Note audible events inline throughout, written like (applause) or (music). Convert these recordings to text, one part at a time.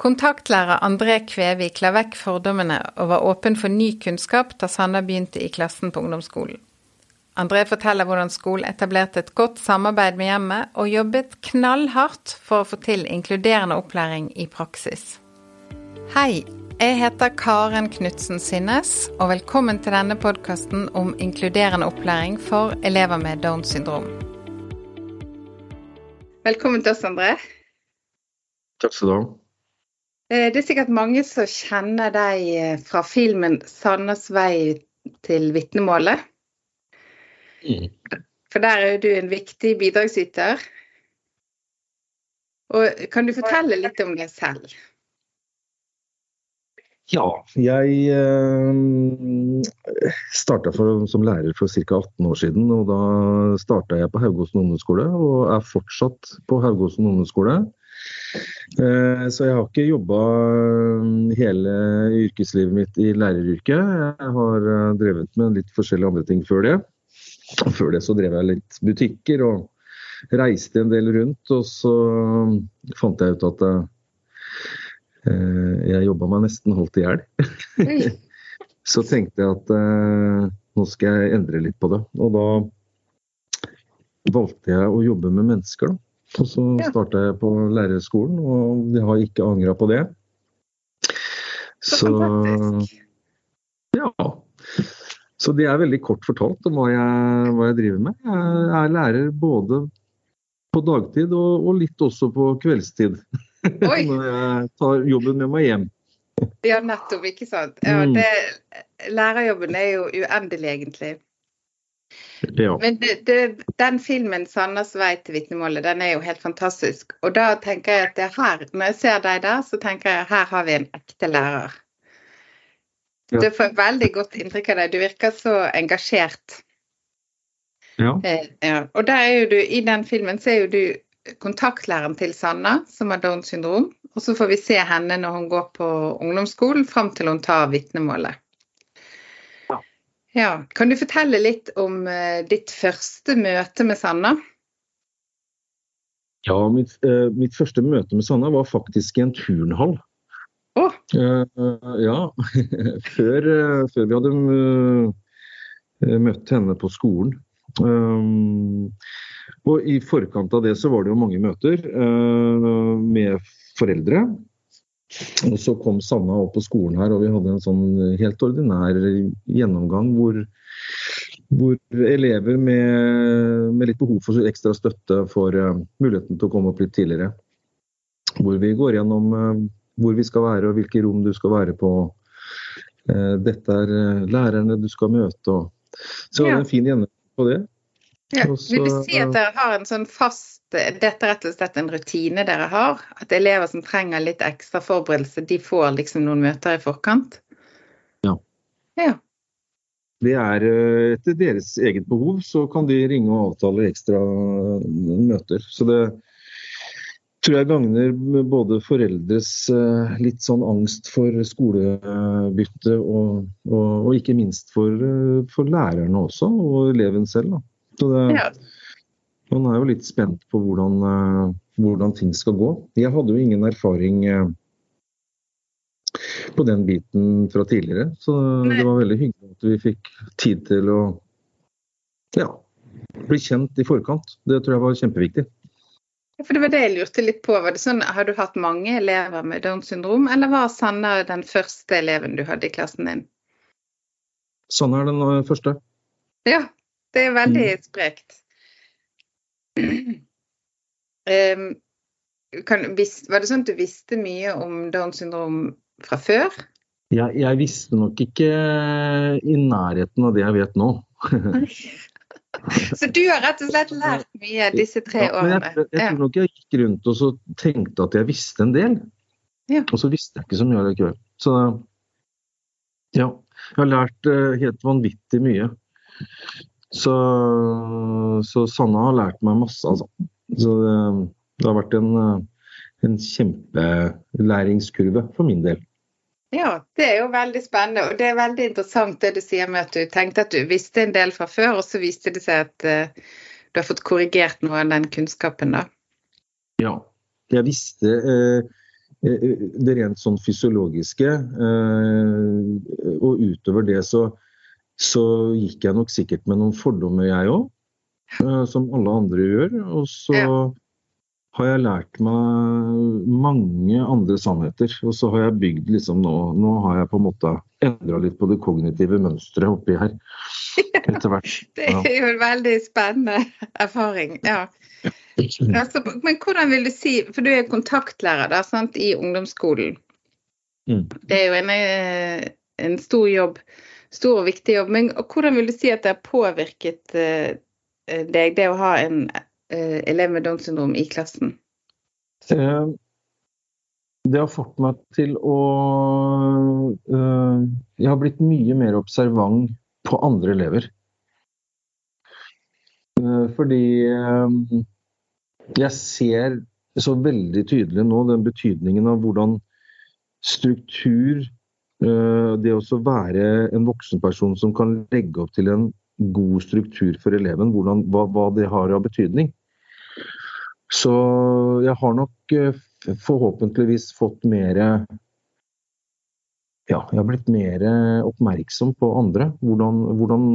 Kontaktlærer André Kvevik la vekk fordommene og var åpen for ny kunnskap da Sanna begynte i klassen på ungdomsskolen. André forteller hvordan skolen etablerte et godt samarbeid med hjemmet, og jobbet knallhardt for å få til inkluderende opplæring i praksis. Hei, jeg heter Karen Knutsen Synnes, og velkommen til denne podkasten om inkluderende opplæring for elever med Downs syndrom. Velkommen til oss, André. Takk skal du ha. Eh, det er sikkert mange som kjenner deg eh, fra filmen Sannes vei til vitnemålet'. Mm. For der er du en viktig bidragsyter. Og kan du fortelle litt om deg selv? Ja, jeg eh, starta som lærer for ca. 18 år siden. og Da starta jeg på Haugåsen ungdomsskole, og er fortsatt på Haugåsen ungdomsskole. Eh, så jeg har ikke jobba eh, hele yrkeslivet mitt i læreryrket. Jeg har eh, drevet med litt forskjellige andre ting før det. Før det så drev jeg litt butikker og reiste en del rundt. Og så fant jeg ut at jeg jobba meg nesten holdt i hjel. (laughs) så tenkte jeg at nå skal jeg endre litt på det. Og da valgte jeg å jobbe med mennesker. da. Og så starta jeg på lærerskolen, og jeg har ikke angra på det. Så, Ja. Så det er veldig kort fortalt om hva jeg, hva jeg driver med. Jeg er lærer både på dagtid og, og litt også på kveldstid. (laughs) Når jeg tar jobben med meg hjem. Ja, nettopp. Ikke sant. Ja, mm. det, lærerjobben er jo uendelig, egentlig. Ja. Men det, det, den filmen 'Sanders vei til vitnemålet' den er jo helt fantastisk. Og da tenker jeg at det her, når jeg ser deg der, så tenker jeg at her har vi en ekte lærer. Ja. Du får veldig godt inntrykk av deg. Du virker så engasjert. Ja. Eh, ja. Og der er jo du, i den filmen så er jo du kontaktlæreren til Sanna, som har Downs syndrom. Og så får vi se henne når hun går på ungdomsskolen, fram til hun tar vitnemålet. Ja, Kan du fortelle litt om uh, ditt første møte med Sanna? Ja, mitt, uh, mitt, første møte med Sanna var faktisk i en turnhall. Oh. Ja, (laughs) før, før, vi hadde møtt henne på skolen. Og i forkant av det så var det jo mange møter med foreldre. Og så kom Sanna opp på skolen her, og vi hadde en sånn helt ordinær gjennomgang hvor, hvor elever med, med, litt behov for ekstra støtte får uh, muligheten til å komme opp litt tidligere. Hvor vi går gjennom uh, hvor vi skal være og hvilke rom du skal være på. Uh, dette er lærerne du skal møte. Og, så ja. det en fin gjennomgang på det. Ja. Vil du si at dere har en sånn fast Dette er rett og slett en rutine dere har? At elever som trenger litt ekstra forberedelse, de får liksom noen møter i forkant? Ja. ja. Det er eh, etter deres eget behov, så kan de ringe og avtale ekstra møter. Så det tror jeg gagner både foreldres eh, litt sånn angst for skolebytte, og, og, og ikke minst for, eh, for, lærerne også, og eleven selv. da. Så det, ja. Man er jo litt spent på hvordan, uh, hvordan, ting skal gå. Jeg hadde jo ingen erfaring uh, på den biten fra tidligere, så Nei. det var veldig hyggelig at vi fikk tid til å ja, bli kjent i forkant. Det tror jeg var kjempeviktig. Ja, for det var det jeg lurte litt på. Var det sånn, Har du hatt mange elever med Downs syndrom, eller var Sanna den første eleven du hadde i klassen din? Sanna er den eh, første. Ja, det er veldig mm. sprekt. Um, kan, var det sånn at du visste mye om Downs syndrom fra før? Jeg, jeg, visste nok ikke i nærheten av det jeg vet nå. så du har rett og slett lært mye disse tre ja, årene? Jeg, jeg, tror nok jeg gikk rundt og tenkte at jeg visste en del. Ja. Og så visste jeg ikke så mye likevel. Så ja. Jeg har lært uh, helt vanvittig mye. Så, så Sanne har lært meg masse, altså. Så det, det har vært en, en kjempelæringskurve for min del. Ja, det er jo veldig spennende. Og det er veldig interessant det du sier med at du tenkte at du visste en del fra før, og så viste det seg at uh, du har fått korrigert noe av den kunnskapen, da. Ja. Jeg visste uh, det rent sånn fysiologiske. Og utover det så, så gikk jeg nok sikkert med noen fordommer, jeg òg. Som alle andre gjør. Og så ja. har jeg lært meg mange andre sannheter. Og så har jeg bygd liksom nå Nå har jeg på en måte endra litt på det kognitive mønsteret oppi her. Etter hvert. Ja. (laughs) Det er jo en veldig spennende erfaring. ja. Altså, men hvordan vil du si, for du er kontaktlærer da, sant, i ungdomsskolen. Mm. Det er jo en, eh, en, stor jobb, stor og viktig jobb. Men hvordan vil du si at det har påvirket uh, deg, det å ha en uh, elev med Downs syndrom i klassen? Det har fått meg til å Jeg har blitt mye mer observant på andre elever. Fordi jeg ser så veldig tydelig nå den betydningen av hvordan struktur eh, Det å være en voksenperson som kan legge opp til en god struktur for eleven, hvordan, hva, hva, det har av betydning. Så jeg har nok eh, forhåpentligvis fått mer ja, jeg har blitt mer oppmerksom på andre. Hvordan, hvordan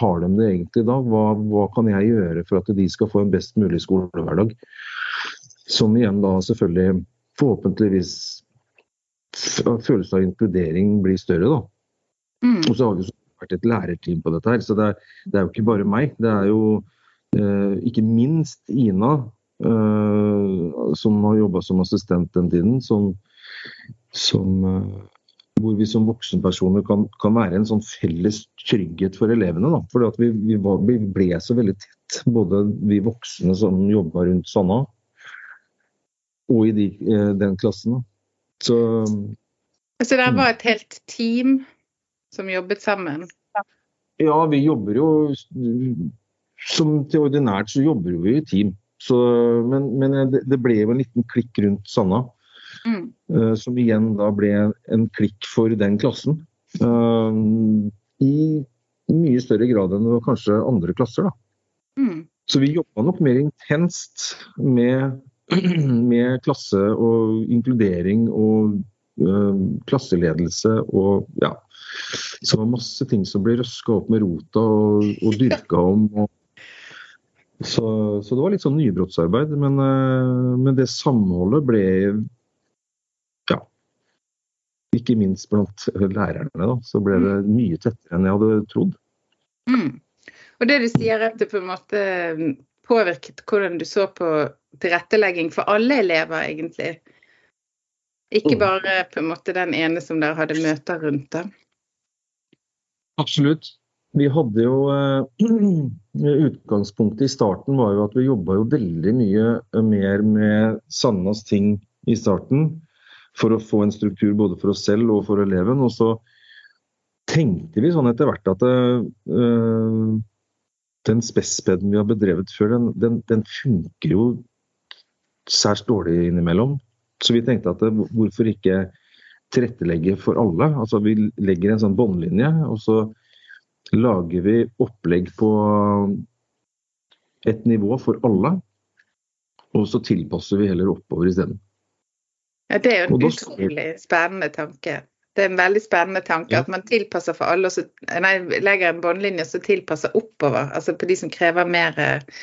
har de det egentlig da? Hva, hva, kan jeg gjøre for at de skal få en best mulig skolehverdag? Som igjen da selvfølgelig forhåpentligvis følelsen av inkludering blir større. Mm. Og så har vi vært et lærerteam på dette her, så det er, det er jo ikke bare meg. Det er jo eh, ikke minst Ina, eh, som har jobba som assistent den tiden, som, som eh, hvor vi som voksenpersoner kan, kan, være en sånn felles trygghet for elevene. Da. Fordi vi, vi, var, vi, ble så veldig tett, både vi voksne som jobba rundt Sanna, og i de, eh, den klassen. Da. Så, altså, det var et helt team som jobbet sammen? Ja, vi jobber jo Som til ordinært så jobber vi i team. Så, men, men det, det ble jo en liten klikk rundt Sanna. Mm. Uh, som igjen da ble en klikk for den klassen. Uh, I mye større grad enn kanskje andre klasser. da. Mm. Så vi jobba nok mer intenst med, (clears throat) med, klasse og inkludering og klasseledelse og ja. Så det var masse ting som ble røska opp med rota og, og dyrka om. Og, så, så, det var litt sånn nybrottsarbeid. Men, men det samholdet ble ikke minst blant lærerne, da, så ble det mm. mye tettere enn jeg hadde trodd. Mm. Og det du sier at det på en måte påvirket hvordan du så på tilrettelegging for alle elever, egentlig? Ikke mm. bare på en måte den ene som dere hadde møter rundt det? Absolutt. Vi hadde jo eh, (clears throat) Utgangspunktet i starten var jo at vi jobba jo veldig mye mer med Sandnas ting i starten for å få en struktur både for oss selv og for eleven. Og så tenkte vi sånn etter hvert at uh, den spespeden vi har bedrevet før, den, den, den, funker jo særs dårlig innimellom. Så vi tenkte at det, hvorfor ikke tilrettelegge for alle? Altså Vi legger en sånn båndlinje, og så lager vi opplegg på et nivå for alle. Og så tilpasser vi heller oppover isteden. Ja, Det er jo en utrolig spennende tanke. Det er en veldig spennende tanke ja. at man tilpasser for alle, så nei, legger en båndlinje som tilpasser oppover. Altså på de som krever mer uh,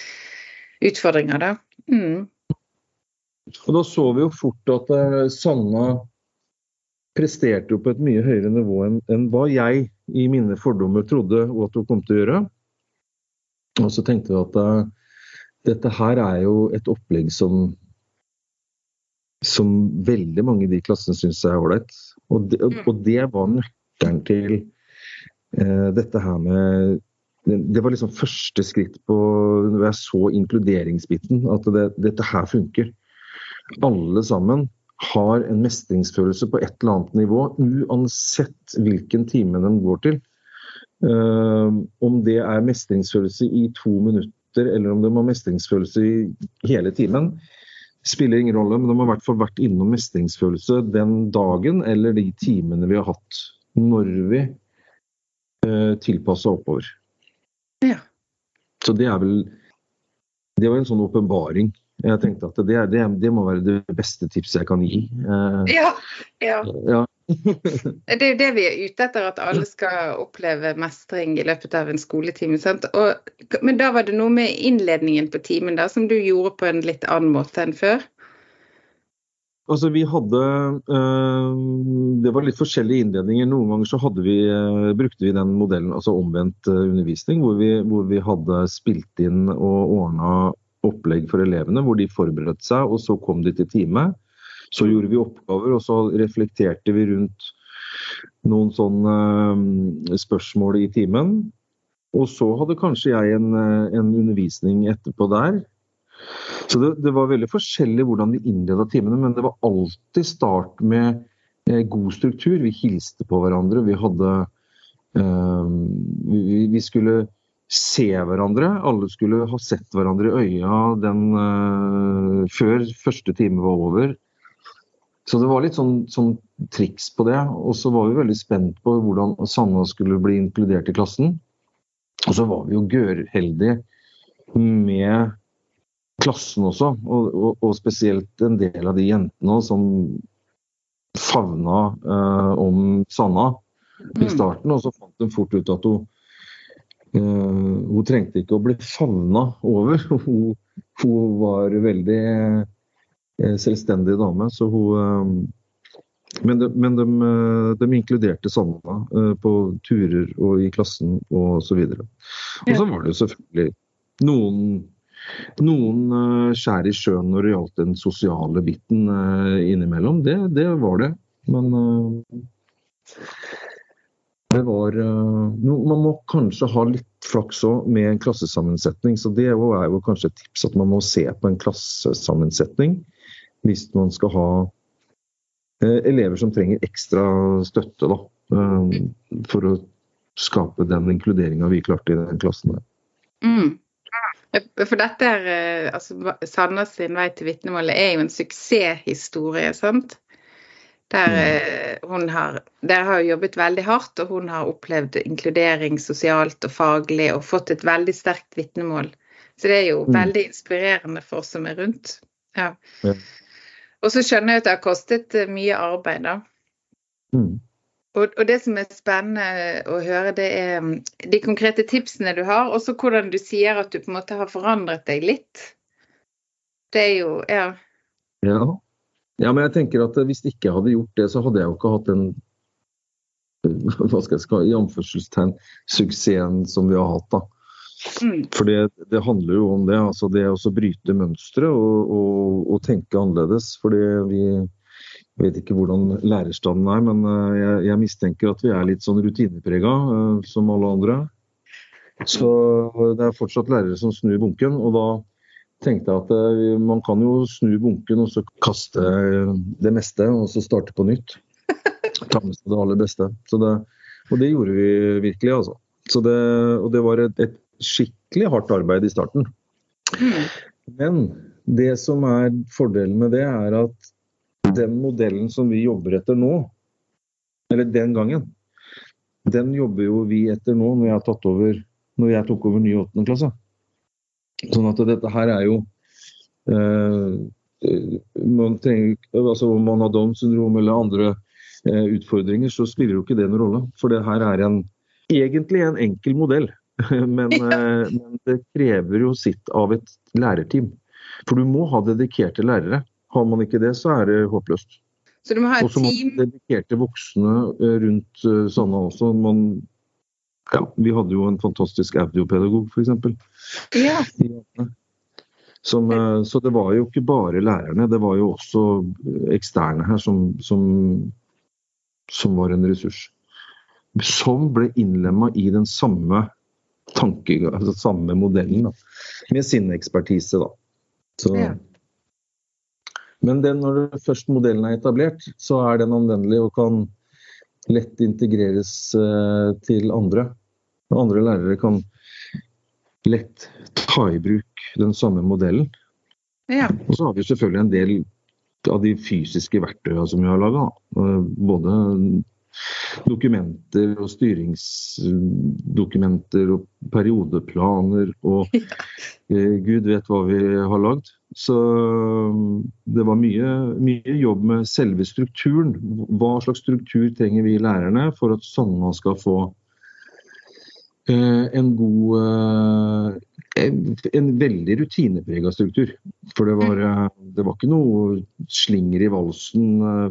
utfordringer, da. Mm. Og da så vi jo fort at uh, Sanna presterte jo på et mye høyere nivå enn, enn hva jeg i mine fordommer trodde og at hun kom til å gjøre. Og så tenkte vi at uh, dette her er jo et opplegg som som veldig mange i de klassene syns er ålreit. Og, det, mm. og det var nøkkelen til eh, dette her med Det var liksom første skritt på når jeg så inkluderingsbiten, at det, dette her funker. Alle sammen har en mestringsfølelse på et eller annet nivå, uansett hvilken time de går til. Uh, om det er mestringsfølelse i to minutter, eller om de har mestringsfølelse i hele timen, spiller ingen rolle, men de har i hvert fall vært innom mestringsfølelse den dagen eller de timene vi har hatt når vi eh, tilpassa oppover. Ja. Så det er vel Det var en sånn åpenbaring Jeg tenkte at det, det, det må være det beste tipset jeg kan gi. Eh, Ja, ja. ja. (laughs) Det er jo det vi er ute etter, at alle skal oppleve mestring i løpet av en skoletime. Og, men da var det noe med innledningen på timen da, som du gjorde på en litt annen måte enn før? Altså vi hadde øh, Det var litt forskjellige innledninger. Noen ganger så vi, øh, brukte vi den modellen, altså omvendt øh, undervisning, hvor vi, hvor vi hadde spilt inn og ordna opplegg for elevene, hvor de forberedte seg, og så kom de til time. Så gjorde vi oppgaver, og så reflekterte vi rundt noen sånne øh, spørsmål i timen. Og så hadde kanskje jeg en, øh, en undervisning etterpå der. Så det, det, var veldig forskjellig hvordan vi innleda timene, men det var alltid start med eh, god struktur. Vi hilste på hverandre. Vi hadde eh, vi, skulle se hverandre. Alle skulle ha sett hverandre i øya den, eh, før første time var over. Så det var litt sånn, sånn triks på det. Og så var vi veldig spent på hvordan Sanna skulle bli inkludert i klassen. Og så var vi jo gørrheldige med klassen også, og, og, og, spesielt en del av de jentene som favna eh, om Sanna i starten. Og så fant de fort ut at hun, eh, hun trengte ikke å bli favna over. (laughs) Hun, hun var veldig selvstendig dame, så hun eh, men, de, men de, de, inkluderte Sanna eh, på turer og i klassen og så videre. Og så var det jo selvfølgelig noen noen uh, skjær i sjøen når det gjaldt den sosiale biten uh, innimellom. Det, det, var det. Men uh, det var no, Man må kanskje ha litt flaks òg med en klassesammensetning. Så det er jo kanskje et tips at man må se på en klassesammensetning hvis man skal ha elever som trenger ekstra støtte da, for å skape den inkluderinga vi klarte i den klassen. der. Mm. For dette er, altså Sanna sin vei til vitnemålet er jo en suksesshistorie, sant? Der hun har, der har jobbet veldig hardt, og hun har opplevd inkludering sosialt og faglig og fått et veldig sterkt vitnemål. Så det er jo mm. veldig inspirerende for oss som er rundt. Ja. Og så skjønner jeg at det har kostet mye arbeid, da. Mm. Og, og, det som er spennende å høre, det er de konkrete tipsene du har, og så hvordan du sier at du på en måte har forandret deg litt. Det er jo Ja. Ja, ja men jeg tenker at hvis ikke jeg hadde gjort det, så hadde jeg jo ikke hatt den (laughs) hva skal jeg skal, i anførselstegn suksessen som vi har hatt. da. Mm. For det, det, handler jo om det. altså Det å bryte mønstre og, og, og, tenke annerledes. fordi vi jeg vet ikke hvordan lærerstanden er, men eh, jeg, jeg mistenker at vi er litt sånn rutineprega, uh, som alle andre. Så det er fortsatt lærere som snur bunken. Og da tenkte jeg at uh, man kan jo snu bunken og så kaste det meste, og så starte på nytt. (laughs) Ta med seg det aller beste. Det, og det gjorde vi virkelig, altså. Det, og det var et, et, skikkelig hardt arbeid i starten. Men det som er fordelen med det, er at den modellen som vi jobber etter nå, eller den gangen, den jobber jo vi etter nå når jeg, tatt over, når jeg tok over ny åttende klasse. Sånn at dette her er jo eh, man trenger, altså Om man har Downs syndrom eller andre eh, utfordringer, så spiller jo ikke det noen rolle. For det her er en, egentlig en enkel modell. (laughs) Men, eh, men det krever jo sitt av et lærerteam. For du må ha dedikerte lærere. Har man ikke det, så er det håpløst. Så du må ha et team? Og så må man dedikerte voksne eh, rundt sånne også. Man, ja, vi hadde jo en fantastisk audiopedagog, f.eks. Ja. Som, så det var jo ikke bare lærerne, det var jo også eksterne her som, som, som var en ressurs. Som ble innlemma i den samme tanke, altså samme modellen, da, med sin ekspertise. da. Så, ja. Men det, når først modellen er etablert, så er den anvendelig og kan lett integreres uh, til andre. Og andre lærere kan lett ta i bruk den samme modellen. Ja. Og så har vi selvfølgelig en del av de fysiske verktøyene som vi har laga. Både dokumenter og styringsdokumenter og periodeplaner og (laughs) eh, gud vet hva vi har lagd. Så det var mye, mye, jobb med selve strukturen. Hva slags struktur trenger vi lærerne for at Sanna skal få eh, en god eh, en, veldig rutineprega struktur. For det var, eh, det var, ikke noe slinger i valsen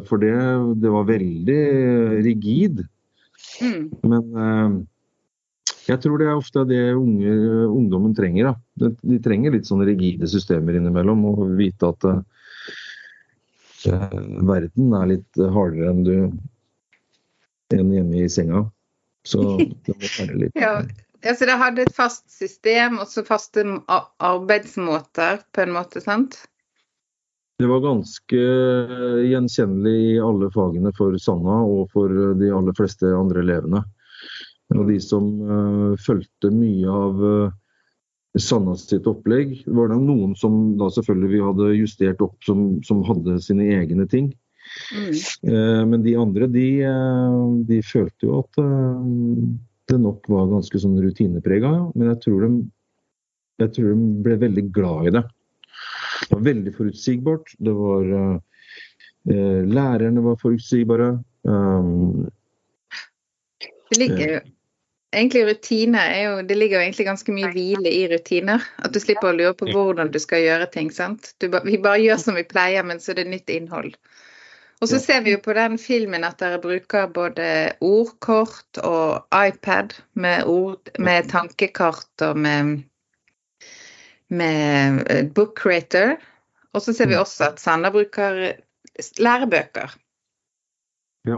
for det. Det var veldig rigid. Mm. Men jeg tror det er ofte det unge, ungdommen trenger. Da. De trenger litt sånne rigide systemer innimellom, og vite at uh, verden er litt hardere enn du enn hjemme i senga. Så (laughs) det må være litt ja, altså Det hadde et fast system og så faste arbeidsmåter, på en måte, sant? Det var ganske gjenkjennelig i alle fagene for Sanna og for de aller fleste andre elevene. Og de som uh, fulgte mye av uh, Sanna sitt opplegg, var det noen som da selvfølgelig vi hadde justert opp, som, som hadde sine egne ting. Mm. Uh, men de andre, de, de følte jo at det nok var ganske sånn rutineprega. Men jeg tror, de, jeg tror, de, ble veldig glad i det. Det var veldig forutsigbart. Det var Lærerne var forutsigbare. Um, det ligger jo egentlig rutiner er jo Det ligger jo egentlig ganske mye hvile i rutiner. At du slipper å lure på hvordan du skal gjøre ting. sant? Du, vi bare gjør som vi pleier, men så er det nytt innhold. Og så ser vi jo på den filmen at dere bruker både ordkort og iPad med, ord, med tankekart og med, med eh, book creator. Og så ser vi mm. også at Sander bruker lærebøker. Ja.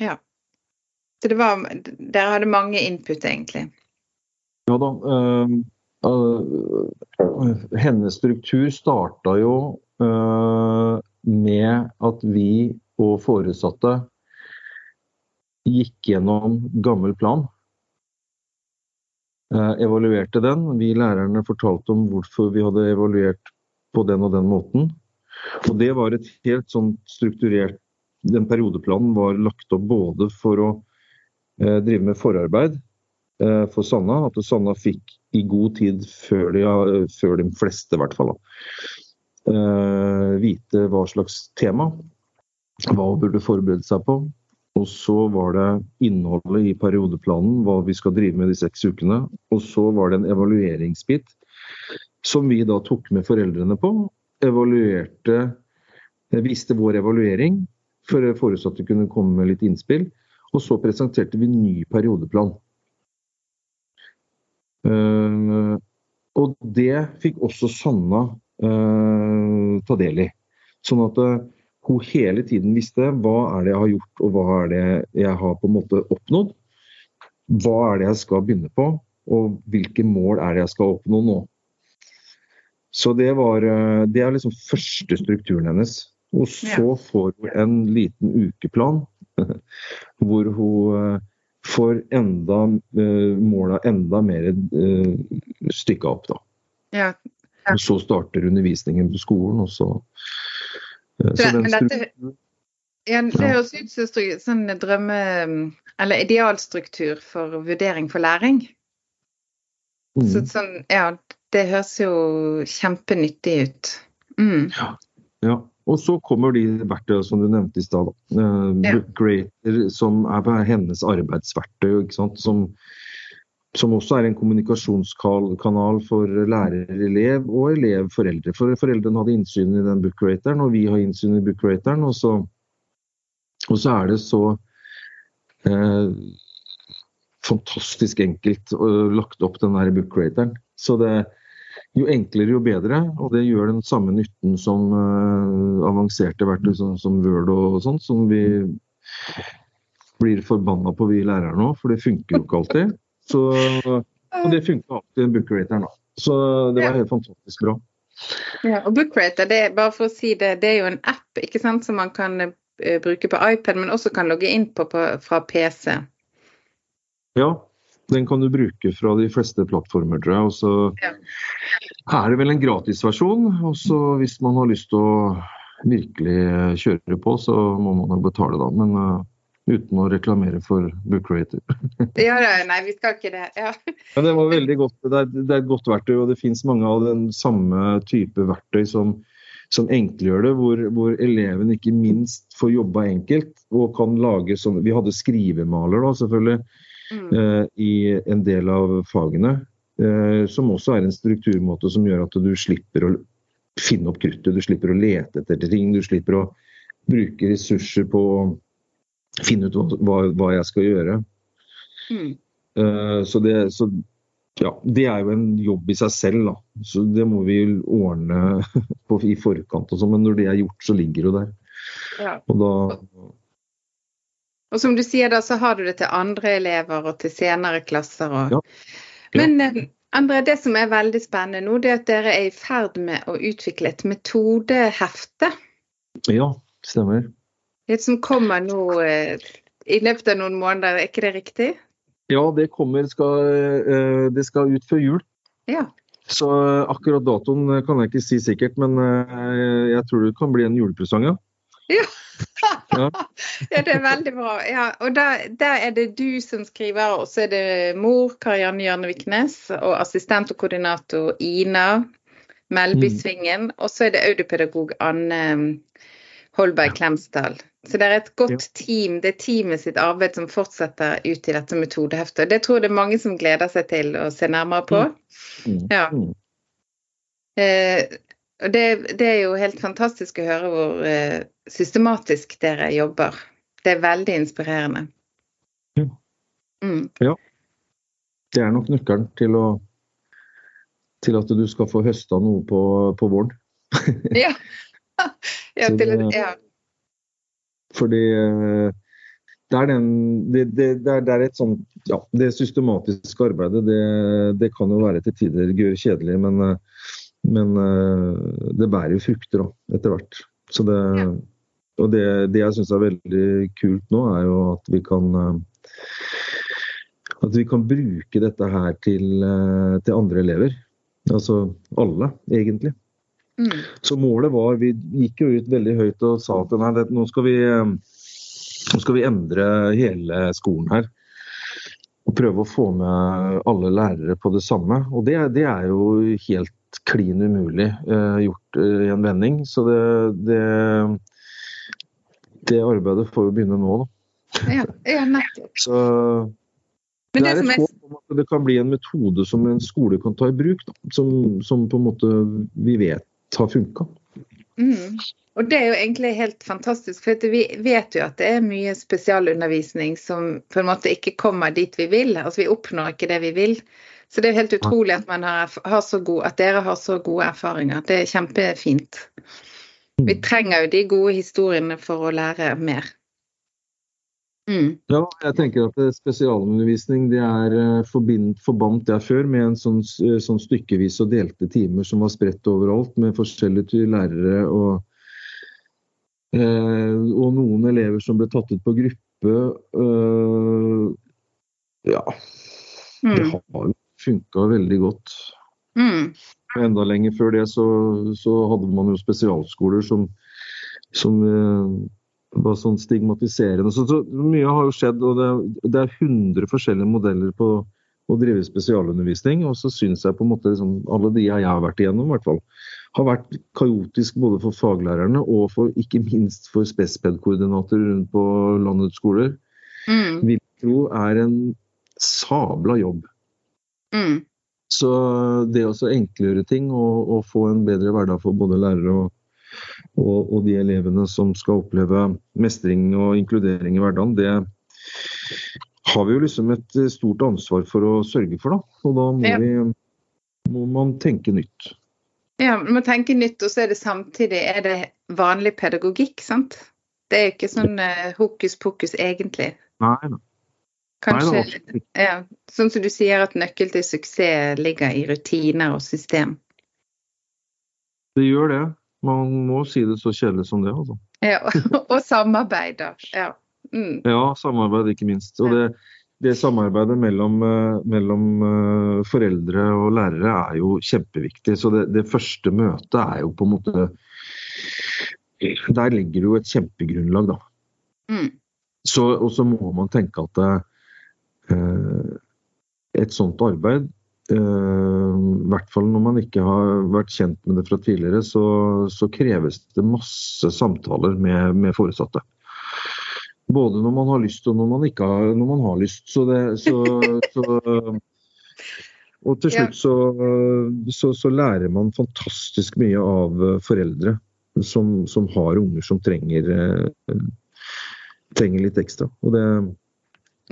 ja. Så det var Dere hadde mange input, egentlig? Ja da. Uh, uh, hennes struktur starta jo uh, med at vi og foresatte gikk gjennom gammel plan. evaluerte den. Vi lærerne fortalte om hvorfor vi hadde evaluert på den og den måten. Og det var et helt sånn strukturert Den periodeplanen var lagt opp både for å Eh, drive med forarbeid eh, for Sanna. At Sanna fikk i god tid før de, før de fleste, i hvert fall, eh, vite hva slags tema. Hva hun burde forberede seg på. Og så var det innholdet i periodeplanen, hva vi skal drive med de seks ukene. Og så var det en evalueringsbit som vi da tok med foreldrene på. Evaluerte, viste vår evaluering, for foresatte kunne komme med litt innspill. Og så presenterte vi ny periodeplan. Uh, og det fikk også Sanna ta del i. Sånn at uh, hun hele tiden visste hva er det jeg har gjort og hva er det jeg har på en måte oppnådd. Hva er det jeg skal begynne på, og hvilke mål er det jeg skal oppnå nå. Så det, var, det er liksom første strukturen hennes. Og så får hun en liten ukeplan (laughs) hvor hun eh, får enda eh, måla enda mer eh, stykka opp, da. Ja. Og så starter undervisningen på skolen, og så, så den strukturen ja, Det høres ut som sånn drømme... Eller idealstruktur for vurdering for læring. Mm. Så, sånn, ja, det høres jo kjempenyttig ut. Mm. Ja. ja. Og så kommer de verktøyene som du nevnte i stad. Uh, ja. Creator, som er hennes arbeidsverktøy. Som, som, også er en kommunikasjonskanal for lærer-elev og elev-foreldre. For Foreldrene hadde innsyn i den bookrateren, og vi har innsyn i bookrateren. Og, og så er det så eh, fantastisk enkelt og lagt opp, den der bookrateren. Så det, jo enklere, jo bedre. Og det gjør den samme nytten som eh, avanserte verktøy som, som, Word og, og sånt, som vi blir forbanna på, vi lærere nå, for det funker jo ikke alltid. Så, og det funka alltid i Bookrater da. Så det var helt fantastisk bra. Ja, og Bookrater, det bare for å si det, det er jo en app ikke sant, som man kan uh, bruke på iPad, men også kan logge inn på, på fra PC. Ja, den kan du bruke fra de fleste plattformer, tror jeg. Og så ja. er det vel en gratisversjon. Og så hvis man har lyst til å virkelig kjøre på, så må man jo betale, da. Men uh, Uten å reklamere for Book Creator. (laughs) ja, nei, vi skal ikke det. Ja. Men det var veldig godt. Det er, det er et godt verktøy, og det fins mange av den samme type verktøy som, som enkelgjør det, hvor, hvor, eleven ikke minst får jobba enkelt og kan lage sånn Vi hadde skrivemaler da, selvfølgelig mm. eh, i en del av fagene, eh, som også er en strukturmåte som gjør at du slipper å finne opp kruttet, du slipper å lete etter ting, du slipper å bruke ressurser på finne ut hva, hva jeg skal gjøre. Mm. Uh, så, det, så ja, det er jo en jobb i seg selv, da. Så det må vi ordne (laughs) på, i forkant og sånn. Men når det er gjort, så ligger det der. Ja. Og da Og som du sier, da, så har du det til andre elever og til senere klasser og ja. Ja. Men eh, André, det som er veldig spennende nå, det er at dere er i ferd med å utvikle et metodehefte. Ja, stemmer. Et som kommer nå eh, i løpet av noen måneder, er ikke det riktig? Ja, det kommer. Skal, eh, det skal ut før jul. Ja. Så eh, akkurat datoen kan jeg ikke si sikkert, men jeg tror det kan bli en julepresang, ja. Ja. (laughs) ja. det er veldig bra. Ja, og der, der, er det du som skriver, og så er det mor Karianne Jørne Viknes og assistent og koordinator Ina Melby mm. Svingen, mm. og så er det audipedagog Anne Holberg Klemsdal. Så det er et godt team. Det er teamet sitt arbeid som fortsetter ut i dette metodeheftet. Det tror jeg det er mange som gleder seg til å se nærmere på. Mm. Mm. Ja. Eh, det, det, er jo helt fantastisk å høre hvor eh, systematisk dere jobber. Det er veldig inspirerende. Ja. Mm. ja. Det er nok nøkkelen til, til at du skal få høsta noe på, på våren. ja. (laughs) ja, til, ja. Fordi eh, det er, den, det, det, det, er, det et sånt ja, det systematiske arbeidet, det, det, kan jo være til tider kjedelig, men, eh, men, eh, det bærer jo frukter òg, etter hvert. Så det, ja. Og det, jeg syns er veldig kult nå, er jo at vi kan at vi kan bruke dette her til, til andre elever. Altså alle, egentlig. Mm. Så målet var Vi gikk jo ut veldig høyt og sa at nei, det, nå, skal vi, nå skal vi endre hele skolen her. Og prøve å få med alle lærere på det samme. Og det, det er jo helt klin umulig eh, gjort eh, i en vending. Så det, det, det, arbeidet får jo begynne nå, da. Ja, ja. Så det, er et håp om at det kan bli en metode som en skole kan ta i bruk. Da, som, som, på en måte vi vet har funka. Mm. Og det er jo egentlig helt fantastisk, for vi vet jo at det er mye spesialundervisning som på en måte ikke kommer dit vi vil. Altså vi oppnår ikke det vi vil. Så det er jo helt utrolig at, har, har god, at dere har så gode erfaringer. Det er kjempefint. Vi mm. trenger jo de gode historiene for å lære mer. Mm. Ja, jeg tenker at spesialundervisning det er eh, forbind, forbandt der før med en sånn, eh, sånn, stykkevis og delte timer som var spredt overalt, med forskjellige lærere og, eh, og noen elever som ble tatt ut på gruppe. Eh, ja. Mm. Det har funka veldig godt. Mm. Enda lenger før det så, så, hadde man jo spesialskoler som, som var sånn stigmatiserende. Så, så, mye har jo skjedd, og det, det, er 100 forskjellige modeller på å drive spesialundervisning. Og så syns jeg på en måte liksom, alle de jeg har vært igjennom, i hvert fall, har vært kaotisk både for faglærerne og for, ikke minst for spesped-koordinatorer rundt på landets skoler. Mm. Vil tro er en sabla jobb. Mm. Så det å enklgjøre ting og, og, få en bedre hverdag for både lærere og og, og, de elevene som skal oppleve mestring og inkludering i hverdagen, det har vi jo liksom et stort ansvar for å sørge for. Da. Og da må, vi, må man tenke nytt. Ja, man må tenke nytt, og så er det samtidig er det vanlig pedagogikk, sant? Det er ikke sånn uh, hokus pokus egentlig. Nei, nei. Kanskje, Nei, ja, sånn som du sier at nøkkel til suksess ligger i rutiner og system. Det gjør det. Man må si det så kjedelig som det, altså. (laughs) Ja, og samarbeid, da. Ja. Mm. ja, samarbeid ikke minst. Og det, det samarbeidet mellom, eh, mellom, eh, foreldre og lærere er jo kjempeviktig. Så det, det, første møtet er jo på en måte Der ligger jo et kjempegrunnlag, da. Mm. så, og så må man tenke at det, et sånt arbeid I hvert fall når man ikke har vært kjent med det fra tidligere, så, så kreves det masse samtaler med, med, foresatte. Både når man har lyst og når man ikke har, når man har lyst. Så det, så, så, og til slutt så, så, så, lærer man fantastisk mye av foreldre som, som har unger som trenger, trenger litt ekstra. Og det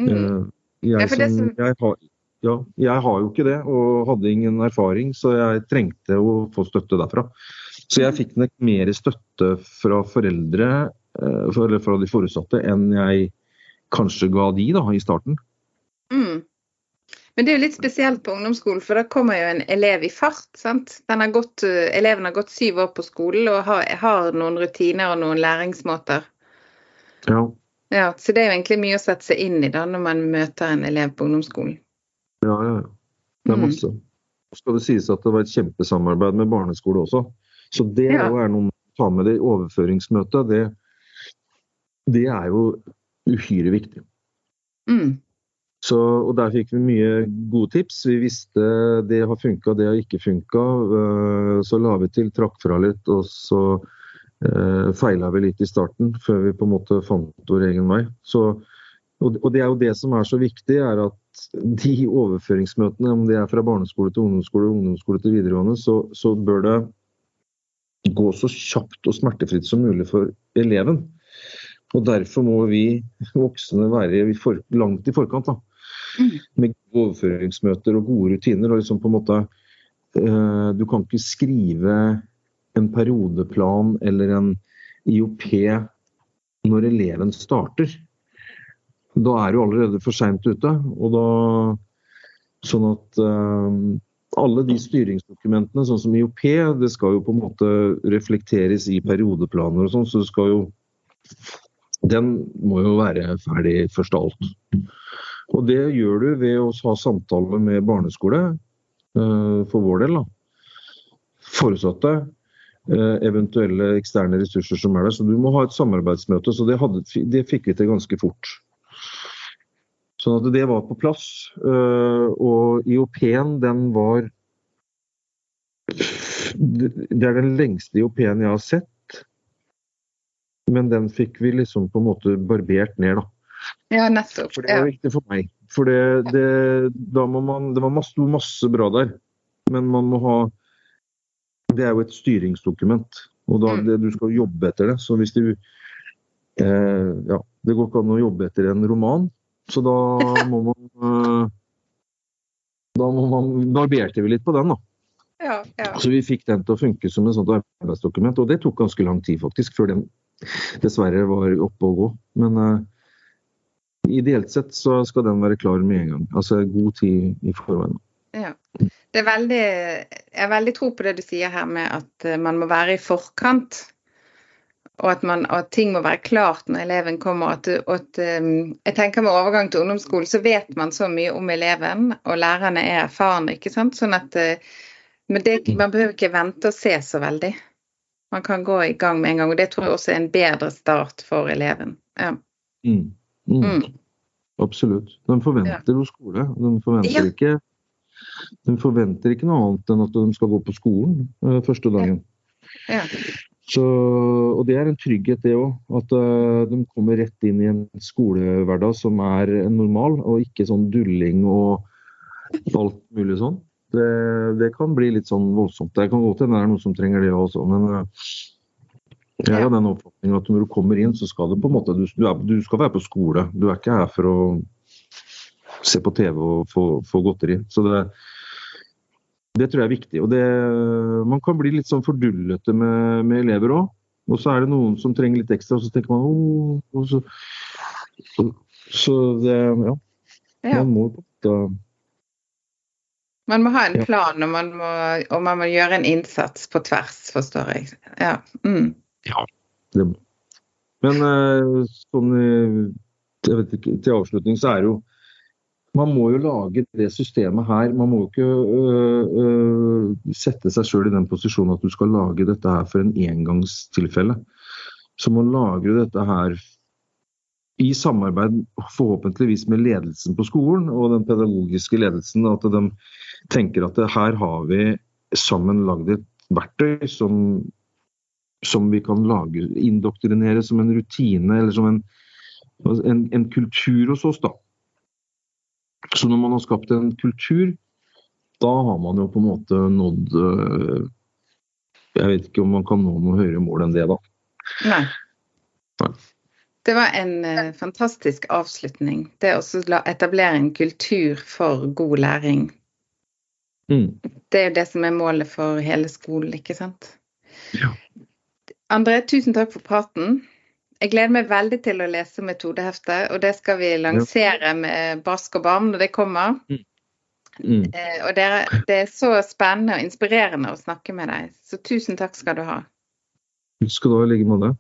mm. jeg, som, jeg har ja, jeg har jo ikke det, og hadde ingen erfaring, så jeg trengte å få støtte derfra. Så jeg fikk nok mer støtte fra foreldre, eh, eller fra de foresatte, enn jeg kanskje ga de da, i starten. Mm. Men det er jo litt spesielt på ungdomsskolen, for da kommer jo en elev i fart. sant? Har gått, eleven har gått syv år på skolen og har, har, noen rutiner og noen læringsmåter. Ja. ja. Så det er jo egentlig mye å sette seg inn i da når man møter en elev på ungdomsskolen. Ja, ja. Det er mm. masse. Så skal det sies at det var et kjempesamarbeid med barneskole også. Så det ja. er noe å ta med det i overføringsmøtet. Det, det er jo uhyre viktig. Mm. Så, og Der fikk vi mye gode tips. Vi visste det har funka, det har ikke funka. Eh, så la vi til, trakk fra litt, og så uh, feila vi litt i starten før vi på en måte fant vår egen vei. Så, og, og det er jo det som er så viktig, er at de overføringsmøtene, om det er fra barneskole til ungdomsskole, ungdomsskole til videregående, så, så, bør det gå så kjapt og smertefritt som mulig for eleven. Og Derfor må vi voksne være for, langt i forkant. da, mm. Med overføringsmøter og gode rutiner. og liksom på en måte uh, Du kan ikke skrive en periodeplan eller en IOP når eleven starter. Da er du allerede for seint ute. og da Sånn at uh, alle de styringsdokumentene, sånn som IOP, det skal jo på en måte reflekteres i periodeplaner og sånn, så det skal jo Den må jo være ferdig først av alt. Og det gjør du ved å ha samtale med barneskole, uh, for vår del. da. Forutsatte. uh, eventuelle eksterne ressurser som er der. Så du må ha et samarbeidsmøte. Så det, hadde, det fikk vi til ganske fort. Sånn at det var på plass. Eh, og IOP-en, den var Det er den lengste IOP-en jeg har sett. Men den fikk vi liksom på en måte barbert ned, da. Ja, nettopp. For det var viktig for meg. For det, det, da må man, det var masse, masse bra der. Men man må ha Det er jo et styringsdokument. Og da, mm. det, du skal jobbe etter det. Så hvis du eh, Ja, det går ikke an å jobbe etter en roman. Så da må man eh, Da må man barberte vi litt på den, da. Ja, ja. Så vi fikk den til å funke som et sånt arbeidsdokument. Og det tok ganske lang tid, faktisk, før den dessverre var oppe og gå. Men uh, ideelt sett så skal den være klar med en gang. Altså god tid i forveien. Ja. Det er veldig, jeg har veldig tro på det du sier her med at eh, man må være i forkant og at, man, at, ting må være klart når eleven kommer. At, at, um, jeg tenker Med overgang til ungdomsskolen så vet man så mye om eleven, og lærerne er erfarne. ikke sant? Sånn at, uh, men det, man behøver ikke vente og se så veldig. Man kan gå i gang med en gang. og Det tror jeg også er en bedre start for eleven. Ja. Mm. Mm. Mm. Absolutt. De forventer jo ja. skole. De forventer, ja. ikke, de forventer ikke noe annet enn at de skal gå på skolen uh, første dagen. Ja. Så, og Det er en trygghet, det òg. At uh, de kommer rett inn i en skolehverdag som er normal, og ikke sånn dulling og alt mulig sånn. Det, det kan bli litt sånn voldsomt. Det kan godt hende det er noen som trenger det også, men uh, jeg har den oppfatning at når du kommer inn, så skal det på en måte, du, du, skal være på skole. Du er ikke her for å se på TV og få, få godteri. Så det, det tror jeg er viktig. og det, Man kan bli litt sånn fordullete med, med elever òg. Og så er det noen som trenger litt ekstra, og så tenker man oh, så, så, så, det Ja. ja. Man må da, man må ha en plan, og man må, og man må gjøre en innsats på tvers, forstår jeg. Ja. Mm. ja det må. Men eh, sånn jeg vet ikke, til avslutning så er det jo man må jo lage det systemet her. Man må jo ikke øh, øh, sette seg sjøl i den posisjonen at du skal lage dette her for en engangstilfelle. Så man lager dette her i samarbeid forhåpentligvis med ledelsen på skolen og den pedagogiske ledelsen, at de tenker at her har vi sammen lagd et verktøy som, som vi kan lage, indoktrinere som en rutine eller som en, en, en kultur hos oss. da. Så når man har skapt en kultur, da har man jo på en måte nådd øh, Jeg vet ikke om man kan nå noe høyere mål enn det, da. Nei. Nei. Det var en eh, fantastisk avslutning. Det å etablere en kultur for god læring. Mm. Det er jo det som er målet for hele skolen, ikke sant? Ja. André, tusen takk for praten. Jeg gleder meg veldig til å lese metodeheftet, og det skal vi lansere med Bask og bam når det kommer. Mm. Eh, og dere, det er så spennende og inspirerende å snakke med deg, så tusen takk skal du ha. Skal du ha i like måte.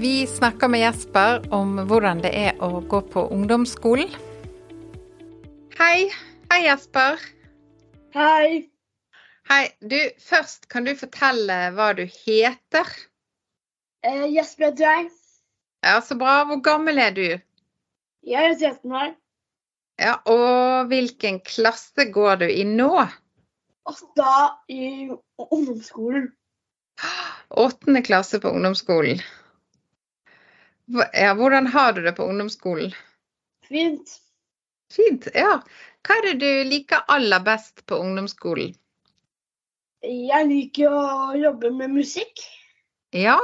Vi snakker med Jesper om hvordan det er å gå på ungdomsskolen. Hei. Hei, Jesper. Hei. Hei. Du, først kan du fortelle hva du heter? Eh, Jesper heter jeg. Ja, så bra. Hvor gammel er du? Jeg er 13 år. Ja, og hvilken klasse går du i nå? Da i ungdomsskolen. Åttende klasse på ungdomsskolen. Ja, hvordan har du det på ungdomsskolen? Fint. Fint, ja. Hva er det du liker aller best på ungdomsskolen? Jeg liker å jobbe med musikk. Ja.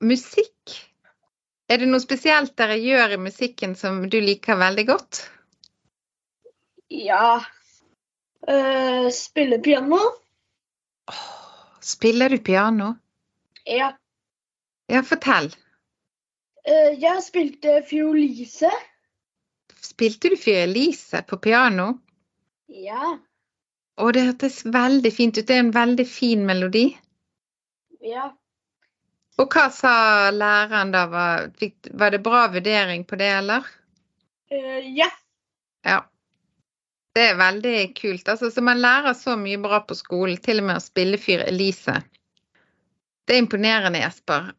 Musikk. Er det noe spesielt dere gjør i musikken som du liker veldig godt? Ja. uh, spille piano. Spiller du piano? Ja. Ja, fortell. Uh, jeg spilte fiolise. Spilte du Fyr-Elise på piano? Ja. Å, det hørtes veldig fint ut. Det er en veldig fin melodi. Ja. Og hva sa læreren da? Var, var det bra vurdering på det, eller? Uh, ja. Ja. Det er veldig kult. Altså, så man lærer så mye bra på skolen, til og med å spille Fyr Elise. Det er imponerende, Jesper.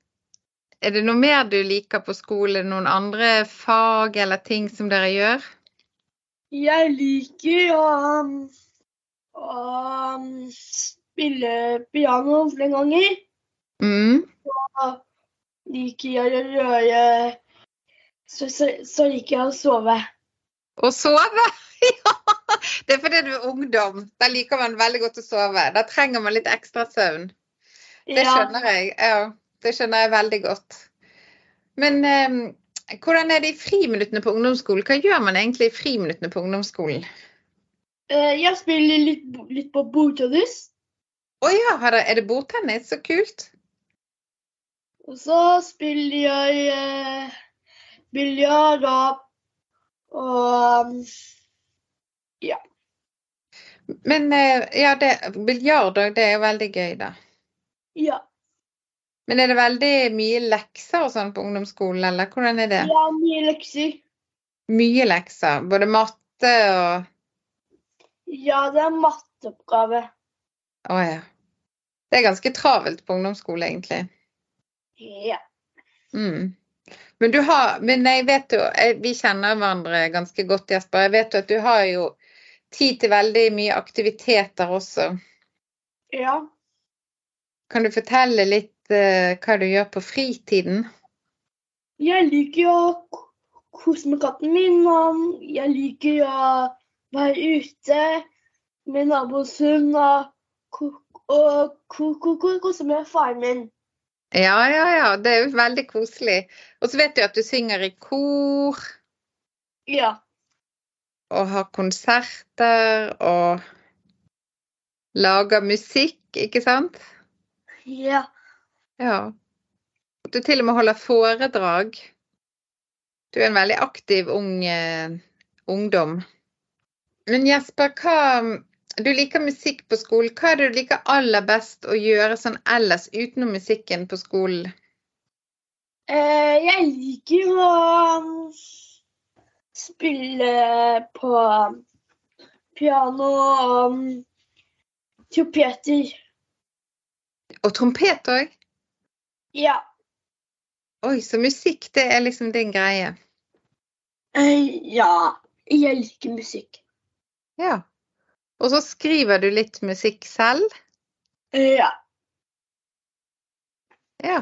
Er det noe mer du liker på skole? Noen andre fag eller ting som dere gjør? Jeg liker å, um, å um, spille piano flere ganger. Mm. Liker jeg å røre så, så, så liker jeg å sove. Å sove? (laughs) ja! Det er fordi du er ungdom. Da liker man veldig godt å sove. Da trenger man litt ekstra søvn. Det skjønner jeg. Ja, det skjønner jeg veldig godt. Men eh, hvordan er det i friminuttene på ungdomsskolen? Hva gjør man egentlig i friminuttene på ungdomsskolen? Eh, Jeg spiller litt, litt på bordtennis. Å ja, er det bordtennis? Så kult. Og så spiller jeg eh, biljard og, ja. um, Men eh, ja, det, biljard det er jo veldig gøy, da. ja. Men er det veldig mye lekser og sånn på ungdomsskolen, eller hvordan er det? Ja, mye lekser. Mye lekser? Både matte og Ja, det er matteoppgave. Å ja. Det er ganske travelt på ungdomsskole, egentlig. Ja. Mm. Men du har Men jeg vet jo Vi kjenner hverandre ganske godt, Jesper. Jeg vet jo at du har jo tid til veldig mye aktiviteter også. ja. Kan du fortelle litt uh, hva du gjør på fritiden? Jeg liker å kose med katten min. Og jeg liker å være ute med naboens hund og, og ko- kose med faren min. Ja, ja, ja. Det er jo veldig koselig. Og så vet du at du synger i kor Ja. og har konserter og lager musikk, ikke sant? Ja. Ja. Du til og med holder foredrag. Du er en veldig aktiv ung eh, ungdom. Men Jesper, hva Du liker musikk på skolen. Hva er det du liker aller best å gjøre sånn ellers utenom musikken på skolen? Eh, jeg liker å um, spille på piano og um, trompeter. Og trompet òg? Ja. Oi, så musikk, det er liksom din greie? Eh, ja, jeg liker musikk. Ja. Og så skriver du litt musikk selv? Ja. Ja.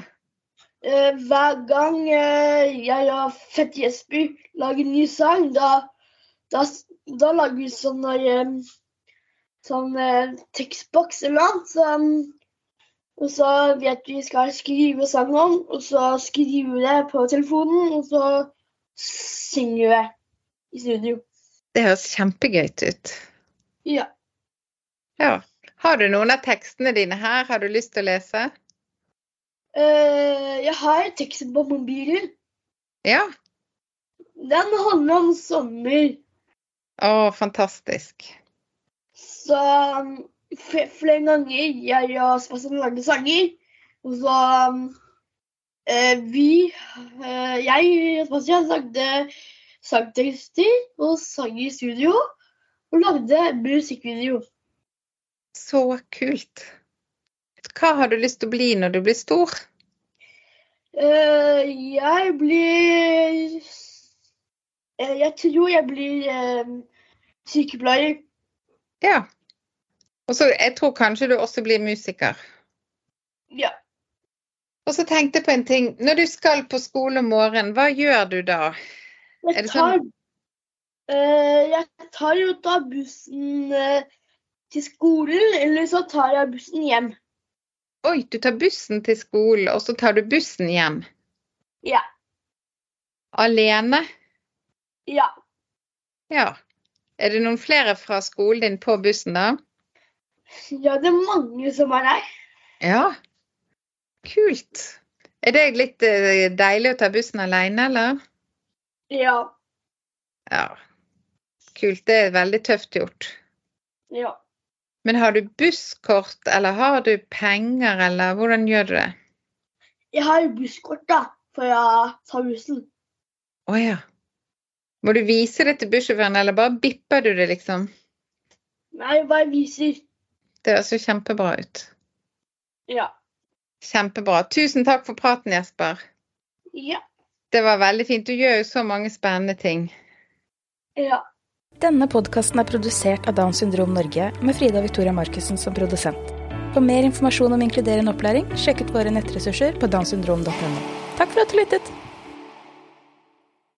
Eh, hver gang eh, jeg og Fett Jesper lager en ny sang, da, da, da lager vi sånn eh, sånn eh, tekstboks eller noe. Så, og så vet vi skal skrive sang om, og så skriver vi det på telefonen, og så synger vi i studio. Det høres kjempegøy ut. Ja. Ja. Har du noen av tekstene dine her? Har du lyst til å lese? Uh, jeg har teksten på mobilen. Ja. Den handler om sommer. Å, fantastisk. Så um, flere ganger jeg og Sebastian lagde sanger. Og så um, eh, Vi eh, Jeg og Sebastian lagde sangtekster og sang i studio. Og lagde musikkvideo. Så kult. Hva har du lyst til å bli når du blir stor? Uh, jeg blir uh, Jeg tror jeg blir uh, sykepleier. Ja. Og så jeg tror kanskje du også blir musiker. Ja. Og så tenkte jeg på en ting. Når du skal på skole om morgenen, hva gjør du da? Jeg det tar, sånn- jeg tar jo da bussen eh, til skolen, eller så tar jeg bussen hjem. Oi, du tar bussen til skolen, og så tar du bussen hjem. Ja. Alene? Ja. Ja. Er det noen flere fra skolen din på bussen da? Ja, det er mange som er der. Ja. Kult. Er det litt eh, deilig å ta bussen alene, eller? Ja. Ja. Kult. Det er veldig tøft gjort. Ja. Men har du busskort, eller har du penger, eller hvordan gjør du det? Jeg har jo busskort, da, for jeg tar bussen. Å ja. Må du vise det til bussjåføren, eller bare bipper du det, liksom? Nei, bare viser. Det høres jo kjempebra ut. Ja. Kjempebra. Tusen takk for praten, Jesper. Ja. Det var veldig fint. Du gjør jo så mange spennende ting. Ja. Denne podkasten er produsert av Downs syndrom Norge med Frida Victoria Markussen som produsent. For mer informasjon om inkluderende opplæring, sjekk ut våre nettressurser på downsyndrom.no. Takk for at du lyttet!